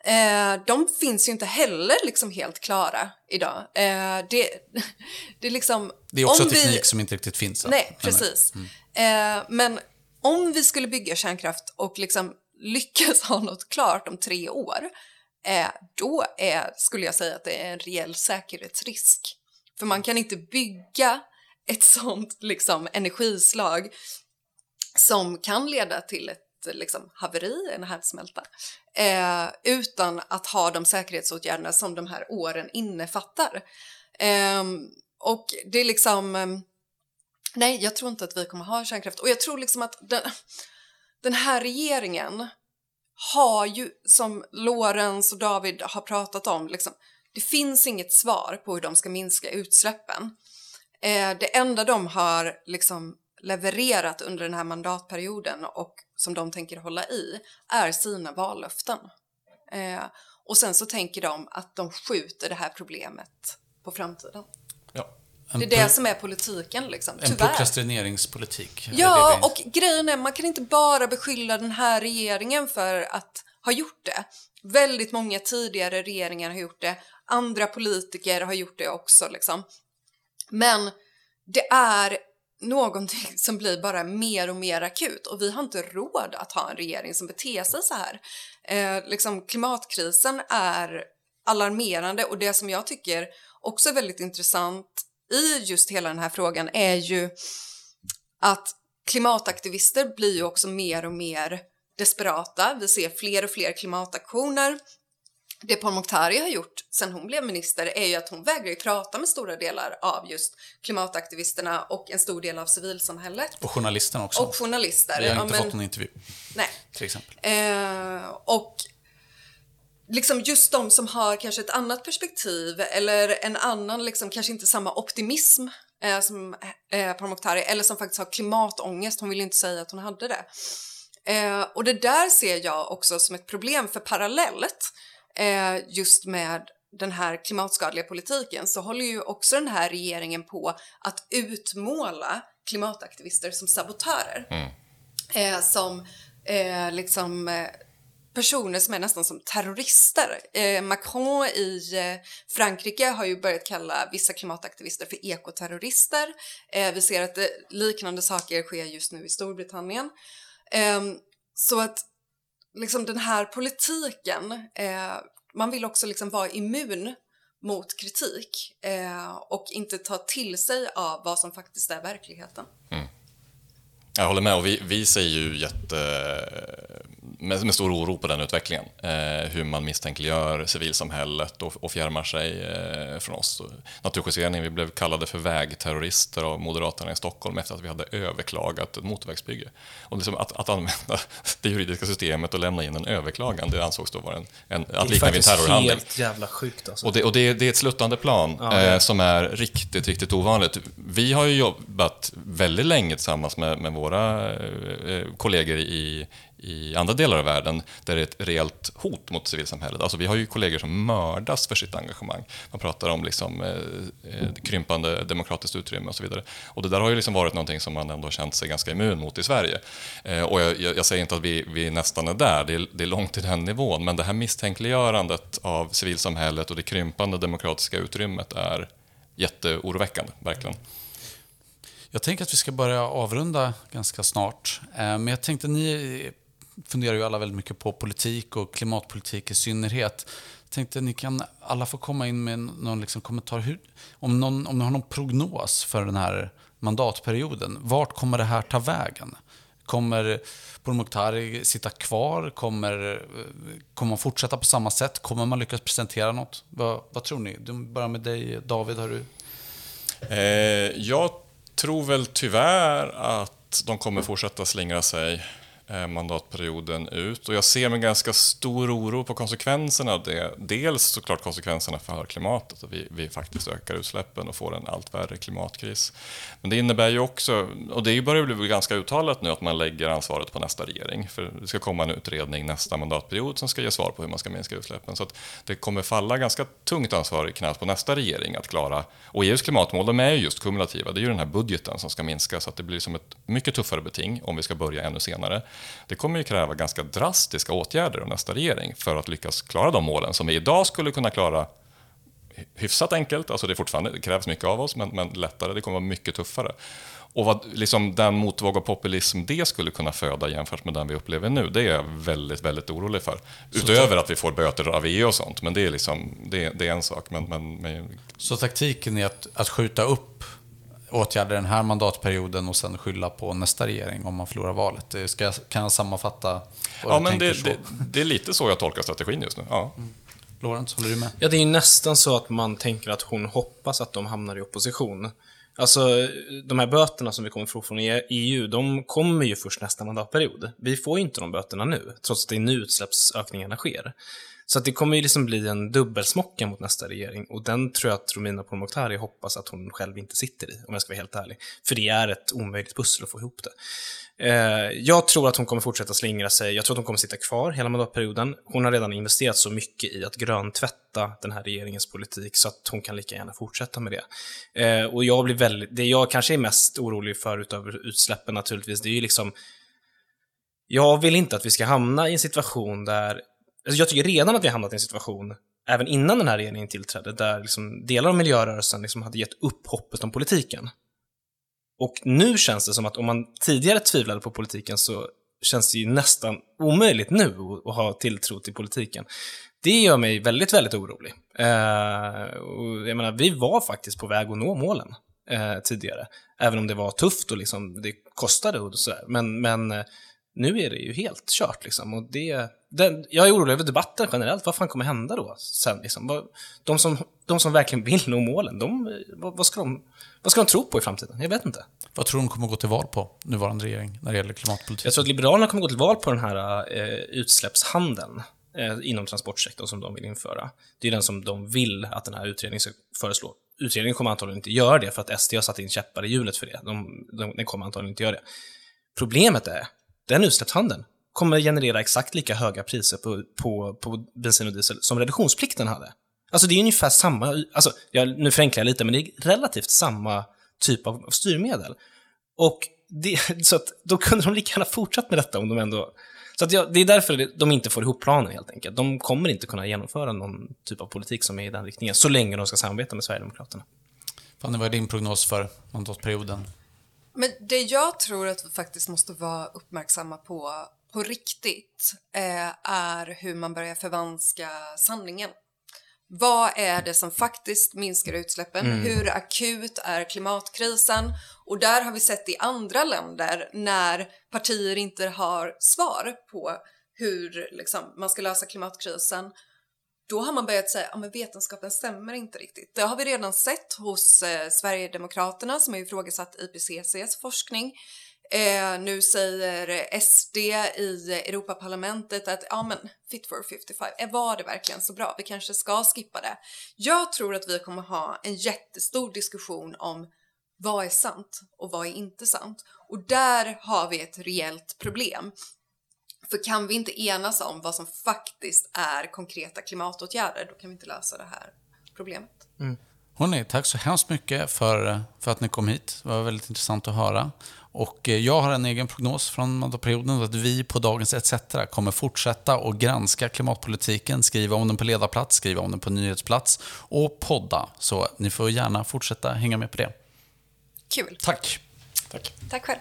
Speaker 1: Eh, de finns ju inte heller liksom helt klara idag. Eh, det, det är liksom...
Speaker 4: Det är också
Speaker 1: om vi-
Speaker 4: teknik som inte riktigt finns. än.
Speaker 1: Nej, precis. Eh, men om vi skulle bygga kärnkraft och liksom lyckas ha något klart om tre år, då är, skulle jag säga att det är en reell säkerhetsrisk. För man kan inte bygga ett sånt liksom, energislag som kan leda till ett liksom, haveri, en härdsmälta, eh, utan att ha de säkerhetsåtgärderna som de här åren innefattar. Eh, och det är liksom... Ehm, nej, jag tror inte att vi kommer ha kärnkraft. Och jag tror liksom att den, den här regeringen har ju, som Lorenz och David har pratat om, liksom, det finns inget svar på hur de ska minska utsläppen. Eh, det enda de har liksom levererat under den här mandatperioden och som de tänker hålla i är sina vallöften. Eh, och sen så tänker de att de skjuter det här problemet på framtiden.
Speaker 3: Ja.
Speaker 4: En,
Speaker 1: Det är det som är politiken liksom,
Speaker 4: en
Speaker 1: tyvärr.
Speaker 4: prokrastineringspolitik. är det
Speaker 1: Ja, och grejen är man kan inte bara beskylla den här regeringen för att ha gjort det. Väldigt många tidigare regeringar har gjort det. Andra politiker har gjort det också liksom. Men det är någonting som blir bara mer och mer akut och vi har inte råd att ha en regering som beter sig så här. Eh, liksom, klimatkrisen är alarmerande och det som jag tycker också är väldigt intressant i just hela den här frågan är ju att klimataktivister blir ju också mer och mer desperata. Vi ser fler och fler klimataktioner. Det Pourmokhtari har gjort sen hon blev minister är ju att hon vägrar ju prata med stora delar av just klimataktivisterna och en stor del av civilsamhället.
Speaker 4: Och journalisterna också.
Speaker 1: Och journalister.
Speaker 4: Vi har
Speaker 1: Ja,
Speaker 4: inte
Speaker 1: men-
Speaker 4: fått någon intervju,
Speaker 1: Nej.
Speaker 4: till exempel.
Speaker 1: Eh, och liksom just de som har kanske ett annat perspektiv eller en annan, liksom, kanske inte samma optimism eh, som eh, Pourmokhtari eller som faktiskt har klimatångest, hon vill inte säga att hon hade det. Eh, och det där ser jag också som ett problem för parallellt eh, just med den här klimatskadliga politiken så håller ju också den här regeringen på att utmåla klimataktivister som sabotörer. Eh, som eh, liksom eh, personer som är nästan som terrorister. Eh, Macron i eh, Frankrike har ju börjat kalla vissa klimataktivister för ekoterrorister. Eh, vi ser att eh, liknande saker sker just nu i Storbritannien. Eh, så att liksom den här politiken, eh, man vill också liksom vara immun mot kritik eh, och inte ta till sig av vad som faktiskt är verkligheten. Mm.
Speaker 3: Jag håller med och vi, vi ser ju jätte, med, med stor oro på den utvecklingen. Eh, hur man misstänkliggör civilsamhället och, och fjärmar sig eh, från oss. Naturskyddsföreningen, vi blev kallade för vägterrorister av Moderaterna i Stockholm efter att vi hade överklagat ett motorvägsbygge. Och liksom att, att använda det juridiska systemet och lämna in en överklagan, det ansågs då vara en, en, att
Speaker 2: Det är
Speaker 3: likna vid en
Speaker 2: faktiskt
Speaker 3: terrorhandling.
Speaker 2: helt jävla sjukt alltså.
Speaker 3: Och det, och det, det är ett sluttande plan
Speaker 2: Ja, det är
Speaker 3: eh,
Speaker 2: det.
Speaker 3: som är riktigt, riktigt ovanligt. Vi har ju jobbat väldigt länge tillsammans med, med våra eh, kollegor i, i andra delar av världen där det är ett reellt hot mot civilsamhället. Alltså vi har ju kollegor som mördas för sitt engagemang. Man pratar om liksom, eh, eh, krympande demokratiskt utrymme och så vidare. Och det där har ju liksom varit någonting som man ändå har känt sig ganska immun mot i Sverige. Eh, och jag, jag, jag säger inte att vi, vi nästan är där, det är, det är långt till den nivån, men det här misstänkliggörandet av civilsamhället och det krympande demokratiska utrymmet är jätteoroväckande, verkligen.
Speaker 4: Jag tänker att vi ska börja avrunda ganska snart. Eh, Men jag tänkte, ni funderar ju alla väldigt mycket på politik och klimatpolitik i synnerhet. Jag tänkte ni kan alla få komma in med någon liksom kommentar. Hur, om, någon, om ni har någon prognos för den här mandatperioden. Vart kommer det här ta vägen? Kommer Pourmokhtari sitta kvar? Kommer, kommer man fortsätta på samma sätt? Kommer man lyckas presentera något? Vad, vad tror ni? Du börjar med dig, David. Har du
Speaker 3: Eh, jag tror väl tyvärr att de kommer fortsätta slingra sig Eh, mandatperioden ut. Och jag ser med ganska stor oro på konsekvenserna av det. Dels såklart konsekvenserna för klimatet, att vi, vi faktiskt ökar utsläppen och får en allt värre klimatkris. Men det innebär ju också, och det börjar bli ganska uttalat nu, att man lägger ansvaret på nästa regering. För det ska komma en utredning nästa mandatperiod som ska ge svar på hur man ska minska utsläppen. Så att det kommer falla ganska tungt ansvar i knät på nästa regering att klara, och EUs klimatmål, de är ju just kumulativa. Det är ju den här budgeten som ska minska, så att det blir som ett mycket tuffare beting om vi ska börja ännu senare. Det kommer ju kräva ganska drastiska åtgärder av nästa regering för att lyckas klara de målen som vi idag skulle kunna klara hyfsat enkelt, alltså det, är fortfarande, det krävs mycket av oss, men, men lättare, det kommer vara mycket tuffare. Och vad, liksom, den motvåg av populism det skulle kunna föda jämfört med den vi upplever nu, det är jag väldigt, väldigt orolig för. Utöver att vi får böter av EU och sånt, men det är, liksom, det, det är en sak. Men, men, men...
Speaker 4: Så taktiken är att, att skjuta upp åtgärder den här mandatperioden och sen skylla på nästa regering om man förlorar valet. Det ska, kan jag sammanfatta
Speaker 3: Ja, men det, det, det, är lite så jag tolkar strategin just nu. Ja. Mm.
Speaker 4: Lorentz, håller du med?
Speaker 2: Ja, det är ju nästan så att man tänker att hon hoppas att de hamnar i opposition. Alltså, de här böterna som vi kommer få från EU, de kommer ju först nästa mandatperiod. Vi får ju inte de böterna nu, trots att det är nu utsläppsökningarna sker. Så att det kommer ju liksom bli en dubbelsmocka mot nästa regering och den tror jag att Romina Pourmokhtari hoppas att hon själv inte sitter i, om jag ska vara helt ärlig. För det är ett omöjligt pussel att få ihop det. Eh, jag tror att hon kommer fortsätta slingra sig. Jag tror att hon kommer sitta kvar hela mandatperioden. Hon har redan investerat så mycket i att gröntvätta den här regeringens politik så att hon kan lika gärna fortsätta med det. Eh, och jag blir väldigt, det jag kanske är mest orolig för utöver utsläppen naturligtvis, det är ju liksom jag vill inte att vi ska hamna i en situation där Alltså jag tycker redan att vi har hamnat i en situation, även innan den här regeringen tillträdde, där liksom delar av miljörörelsen liksom hade gett upp hoppet om politiken. Och nu känns det som att om man tidigare tvivlade på politiken så känns det ju nästan omöjligt nu att ha tilltro till politiken. Det gör mig väldigt, väldigt orolig. Eh, och jag menar, vi var faktiskt på väg att nå målen eh, tidigare. Även om det var tufft och liksom, det kostade och sådär. Men, men eh, nu är det ju helt kört liksom. Och det, den, jag är orolig över debatten generellt. Vad fan kommer hända då? Sen, liksom, de, som, de som verkligen vill nå målen, de, vad, vad, ska de, vad ska de tro på i framtiden? Jag vet inte.
Speaker 4: Vad tror de kommer gå till val på, nuvarande regering, när det gäller klimatpolitik?
Speaker 2: Jag tror att Liberalerna kommer gå till val på den här eh, utsläppshandeln eh, inom transportsektorn som de vill införa. Det är den som de vill att den här utredningen ska föreslå. Utredningen kommer antagligen inte göra det för att SD har satt in käppar i hjulet för det. De, de, den kommer antagligen inte göra det. Problemet är, den utsläppshandeln kommer generera exakt lika höga priser på, på, på bensin och diesel som reduktionsplikten hade. Alltså det är ungefär samma, alltså, jag, nu förenklar jag lite, men det är relativt samma typ av styrmedel. Och det, så att då kunde de lika gärna fortsatt med detta om de ändå... Så att jag, det är därför de inte får ihop planen helt enkelt. De kommer inte kunna genomföra någon typ av politik som är i den riktningen, så länge de ska samarbeta med Sverigedemokraterna.
Speaker 4: Fanny, vad är din prognos för mandatperioden?
Speaker 1: Men det jag tror att vi faktiskt måste vara uppmärksamma på på riktigt eh, är hur man börjar förvanska sanningen. Vad är det som faktiskt minskar utsläppen? Mm. Hur akut är klimatkrisen? Och där har vi sett i andra länder när partier inte har svar på hur liksom, man ska lösa klimatkrisen då har man börjat säga att ja, vetenskapen stämmer inte riktigt. Det har vi redan sett hos eh, Sverigedemokraterna som har ifrågasatt IPCCs forskning. Eh, nu säger SD i Europaparlamentet att ja men Fit for 55, eh, var det verkligen så bra? Vi kanske ska skippa det. Jag tror att vi kommer ha en jättestor diskussion om vad är sant och vad är inte sant? Och där har vi ett reellt problem. För kan vi inte enas om vad som faktiskt är konkreta klimatåtgärder, då kan vi inte lösa det här problemet.
Speaker 4: Mm. Hörrni, tack så hemskt mycket för, för att ni kom hit. Det var väldigt intressant att höra. Och eh, jag har en egen prognos från mandatperioden att vi på Dagens ETC kommer fortsätta att granska klimatpolitiken, skriva om den på ledarplats, skriva om den på nyhetsplats och podda. Så ni får gärna fortsätta hänga med på det.
Speaker 1: Kul.
Speaker 4: Tack.
Speaker 2: Tack.
Speaker 1: Tack själv.